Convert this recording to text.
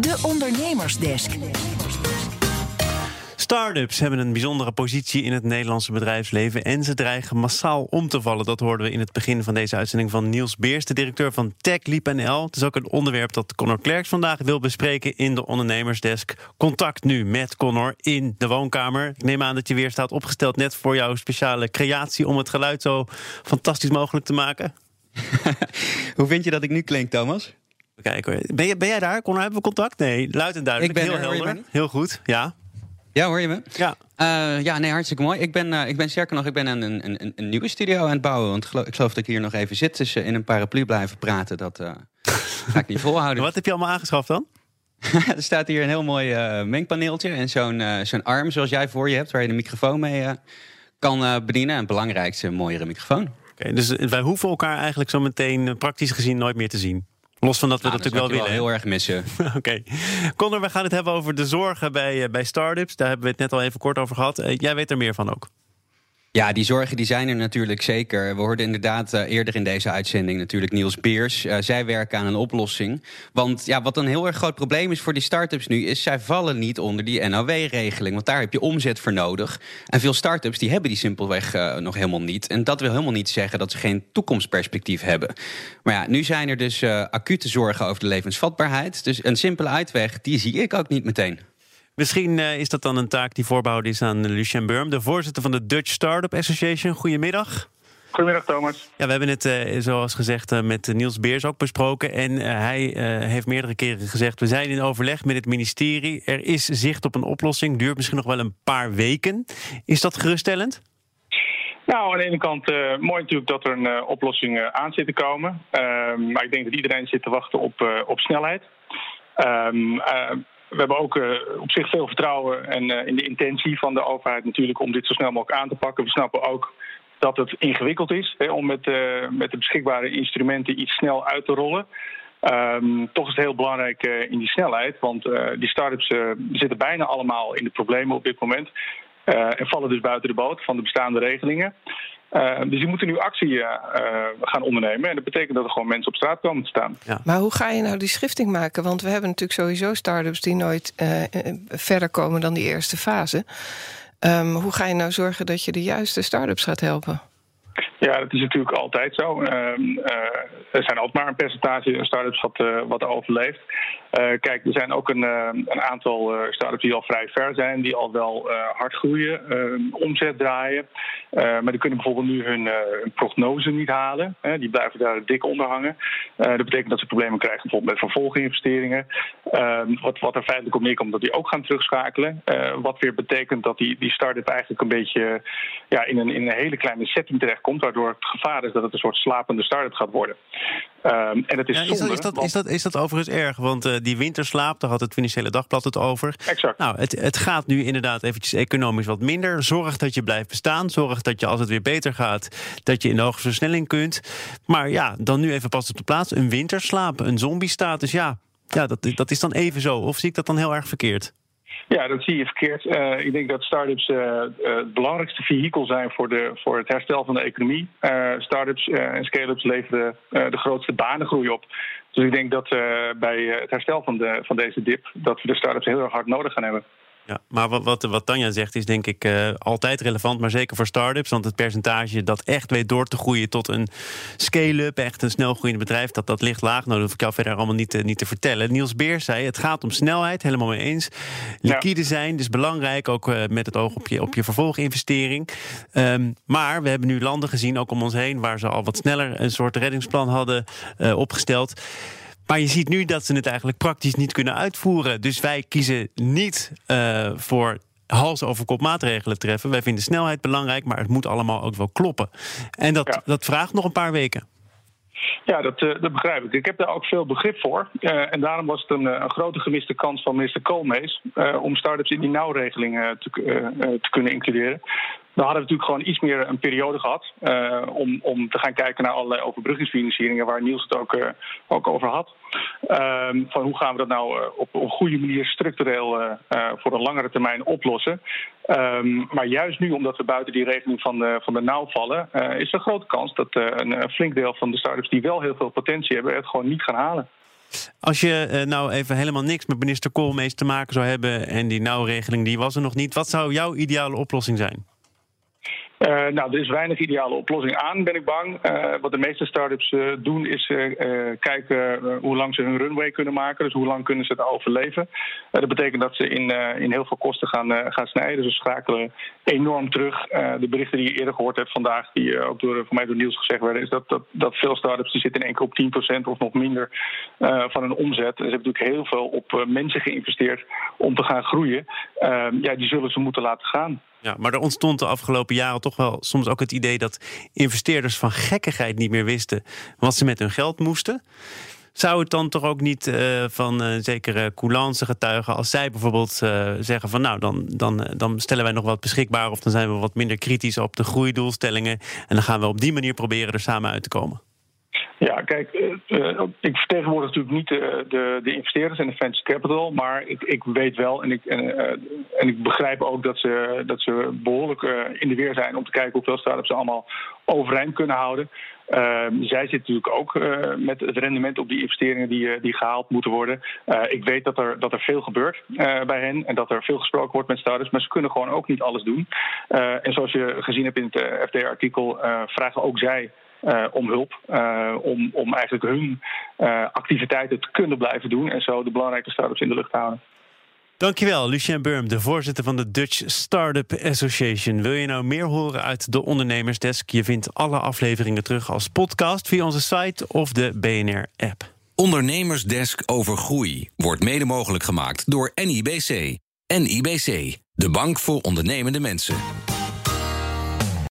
De Ondernemersdesk. Startups hebben een bijzondere positie in het Nederlandse bedrijfsleven en ze dreigen massaal om te vallen. Dat hoorden we in het begin van deze uitzending van Niels Beers, de directeur van TechLeap NL. Het is ook een onderwerp dat Connor Klerks vandaag wil bespreken in de ondernemersdesk. Contact nu met Connor in de woonkamer. Ik neem aan dat je weer staat opgesteld net voor jouw speciale creatie om het geluid zo fantastisch mogelijk te maken. Hoe vind je dat ik nu klink, Thomas? Ben, je, ben jij daar? Connor, hebben we contact? Nee, luid en duidelijk. Ik ben Heel er, helder. Heel goed, ja. Ja, hoor je me? Ja. Eh, ja, nee, hartstikke mooi. Ik ben, eh, ik ben sterker nog, ik ben een, een, een, een nieuwe studio aan het bouwen. Want ik geloof dat ik hier nog even zit. Dus in een paraplu blijven praten, dat eh, ga ik niet volhouden. Wat heb je allemaal aangeschaft dan? er staat hier een heel mooi mengpaneeltje. En zo'n zo'n arm zoals jij voor je hebt, waar je de microfoon mee kan bedienen. En het belangrijkste, een mooiere microfoon. Oké, dus wij hoeven elkaar eigenlijk zo meteen praktisch gezien nooit meer te zien. Los van dat we dat natuurlijk wel willen. je heel erg missen. Oké. Connor, we gaan het hebben over de zorgen bij, eh, bij start-ups. Daar hebben we het net al even kort over gehad. Eh, jij weet er meer van ook. Ja, die zorgen die zijn er natuurlijk zeker. We hoorden inderdaad eh, eerder in deze uitzending natuurlijk Niels Beers. Eh, zij werken aan een oplossing. Want ja, wat een heel erg groot probleem is voor die start-ups nu... is zij vallen niet onder die NOW-regeling. Want daar heb je omzet voor nodig. En veel start-ups die hebben die simpelweg eh, nog helemaal niet. En dat wil helemaal niet zeggen dat ze geen toekomstperspectief hebben. Maar ja, nu zijn er dus acute zorgen over de levensvatbaarheid. Dus een simpele uitweg, die zie ik ook niet meteen. Misschien eh, is dat dan een taak die voorbehouden is aan Lucien Burm, de voorzitter van de Dutch Startup Association. Goedemiddag. Goedemiddag Thomas. Ja, we hebben het, eh, zoals gezegd, eh, met Niels Beers ook besproken. En eh, hij eh, heeft meerdere keren gezegd: we zijn in overleg met het ministerie. Er is zicht op een oplossing. Duurt misschien nog wel een paar weken. Is dat geruststellend? Nou, aan de ene kant eh, mooi natuurlijk dat er een eh, oplossing eh, aan zit te komen. Ehm, maar ik denk dat iedereen zit te wachten op, eh, op snelheid. Ehm, eh, we hebben ook eh, op zich veel vertrouwen en, eh, in de intentie van de overheid natuurlijk om dit zo snel mogelijk aan te pakken. We snappen ook dat het ingewikkeld is hè, om met, eh, met de beschikbare instrumenten iets snel uit te rollen. Ehm, toch is het heel belangrijk in die snelheid, want die start-ups zitten bijna allemaal in de problemen op dit moment. en vallen dus buiten de boot van de bestaande regelingen. Eh, dus die moeten nu actie eh, eh, gaan ondernemen. En dat betekent dat er gewoon mensen op straat komen te staan. Maar hoe ga je nou die schifting maken? Want we hebben natuurlijk sowieso start-ups die nooit verder komen dan die eerste fase. Ehm, hoe ga je nou zorgen dat je de juiste start-ups gaat helpen? Ja, dat is natuurlijk altijd zo. Ehm, eh, er zijn altijd maar een percentage start-ups wat, eh, wat overleeft. Eh, kijk, er zijn ook een, eh, een aantal eh, start-ups die al vrij ver zijn, die al wel hard groeien, omzet draaien. Maar die kunnen bijvoorbeeld nu hun, prognose niet halen. Die blijven daar dik onder hangen. Dat betekent dat ze problemen krijgen bijvoorbeeld met vervolginvesteringen. Ehm, wat, wat er feitelijk op neerkomt dat die ook gaan terugschakelen. Wat weer betekent dat die, die start-up eigenlijk een beetje ja, in, een, in een hele kleine setting terechtkomt. Waardoor het gevaar is dat het een soort slapende start-up gaat worden. Ehm, en het is Ja, is, dat, is, dat, want- is, dat, is dat overigens erg? Want eh, die winterslaap, daar had het Financiële Dagblad het over. Exact. Nou, het, het gaat nu inderdaad eventjes economisch wat minder. Zorg dat je blijft bestaan. Zorg dat je als het weer beter gaat, dat je in de hoge versnelling kunt. Maar ja, dan nu even pas op de plaats. Een winterslaap, een zombie-status. Ja, ja dat, dat is dan even zo. Of zie ik dat dan heel erg verkeerd? Ja, dat zie je verkeerd. Eh, ik denk dat start-ups eh, eh, het belangrijkste vehikel zijn voor, de, voor het herstel van de economie. Start-ups en scale-ups leveren de grootste banengroei op. Dus ik denk dat bij het herstel van, de, van deze dip... dat we de start-ups heel erg hard nodig gaan hebben. Ja, maar wat, wat, wat Tanja zegt is denk ik eh, altijd relevant, maar zeker voor start-ups. Want het percentage dat echt weet door te groeien tot een scale-up, echt een snelgroeiend bedrijf, dat, dat ligt laag. Nou, dat hoef ik jou verder allemaal niet, te- niet te vertellen. Niels Beers zei, het gaat om snelheid, helemaal mee eens. Liquide zijn, dus belangrijk, ook eh, met het oog op je, op je vervolginvestering. Ehm, maar we hebben nu landen gezien, ook om ons heen, waar ze al wat sneller een soort reddingsplan hadden eh, opgesteld. Maar je ziet nu dat ze het eigenlijk praktisch niet kunnen uitvoeren. Dus wij kiezen niet eh, voor hals over kop maatregelen treffen. Wij vinden snelheid belangrijk, maar het moet allemaal ook wel kloppen. En dat, Ja. dat vraagt nog een paar weken. Ja, dat, eh, dat begrijp ik. Ik heb daar ook veel begrip voor. Eh, en daarom was het een, een grote gemiste kans van minister Koolmees... om start-ups in die nauwregeling te, te kunnen includeren. Dan hadden we natuurlijk gewoon iets meer een periode gehad... eh, om, om te gaan kijken naar allerlei overbruggingsfinancieringen... waar Niels het ook, ook over had. Ehm, van hoe gaan we dat nou eh, op een goede manier structureel... eh, eh, voor een langere termijn oplossen... Ehm, maar juist nu, omdat we buiten die regeling van de, van de nauw vallen, is er een grote kans dat een, een flink deel van de start-ups die wel heel veel potentie hebben, het gewoon niet gaan halen. Als je nou even helemaal niks met minister Koolmees te maken zou hebben en die nauwregeling die was er nog niet, wat zou jouw ideale oplossing zijn? Uh, nou, er is weinig ideale oplossing aan, ben ik bang. Uh, wat de meeste start-ups uh, doen, is kijken hoe lang ze hun runway kunnen maken. Dus hoe lang kunnen ze het overleven. dat betekent dat ze in, in heel veel kosten gaan, gaan snijden. Dus ze schakelen enorm terug. de berichten die je eerder gehoord hebt vandaag, die ook door, voor mij door Niels gezegd werden, is dat, dat, dat veel start-ups die zitten in één keer op 10% of nog minder van hun omzet. En ze hebben natuurlijk heel veel op mensen geïnvesteerd om te gaan groeien. ja, die zullen ze moeten laten gaan. Ja, maar er ontstond de afgelopen jaren toch wel soms ook het idee dat investeerders van gekkigheid niet meer wisten wat ze met hun geld moesten. Zou het dan toch ook niet uh, van uh, zekere coulance getuigen als zij bijvoorbeeld uh, zeggen van nou dan, dan, dan stellen wij nog wat beschikbaar of dan zijn we wat minder kritisch op de groeidoelstellingen en dan gaan we op die manier proberen er samen uit te komen? Ja, kijk, uh, ik vertegenwoordig natuurlijk niet de, de, de, investeerders en de venture capital, maar ik, ik weet wel en ik, en, ik begrijp ook dat ze, dat ze behoorlijk in de weer zijn om te kijken hoeveel start-ups ze allemaal overeind kunnen houden. Ehm, zij zitten natuurlijk ook met het rendement op die investeringen die, die gehaald moeten worden. ik weet dat er, dat er veel gebeurt bij hen en dat er veel gesproken wordt met startups, maar ze kunnen gewoon ook niet alles doen. en zoals je gezien hebt in het FD-artikel, vragen ook zij uh, om hulp. Uh, om, om eigenlijk hun uh, activiteiten te kunnen blijven doen. En zo de belangrijke start-ups in de lucht houden. Dankjewel, Lucien Burm, de voorzitter van de Dutch Startup Association. Wil je nou meer horen uit de Ondernemersdesk? Je vindt alle afleveringen terug als podcast via onze site of de BNR-app. Ondernemersdesk over groei wordt mede mogelijk gemaakt door NIBC. NIBC, de bank voor ondernemende mensen.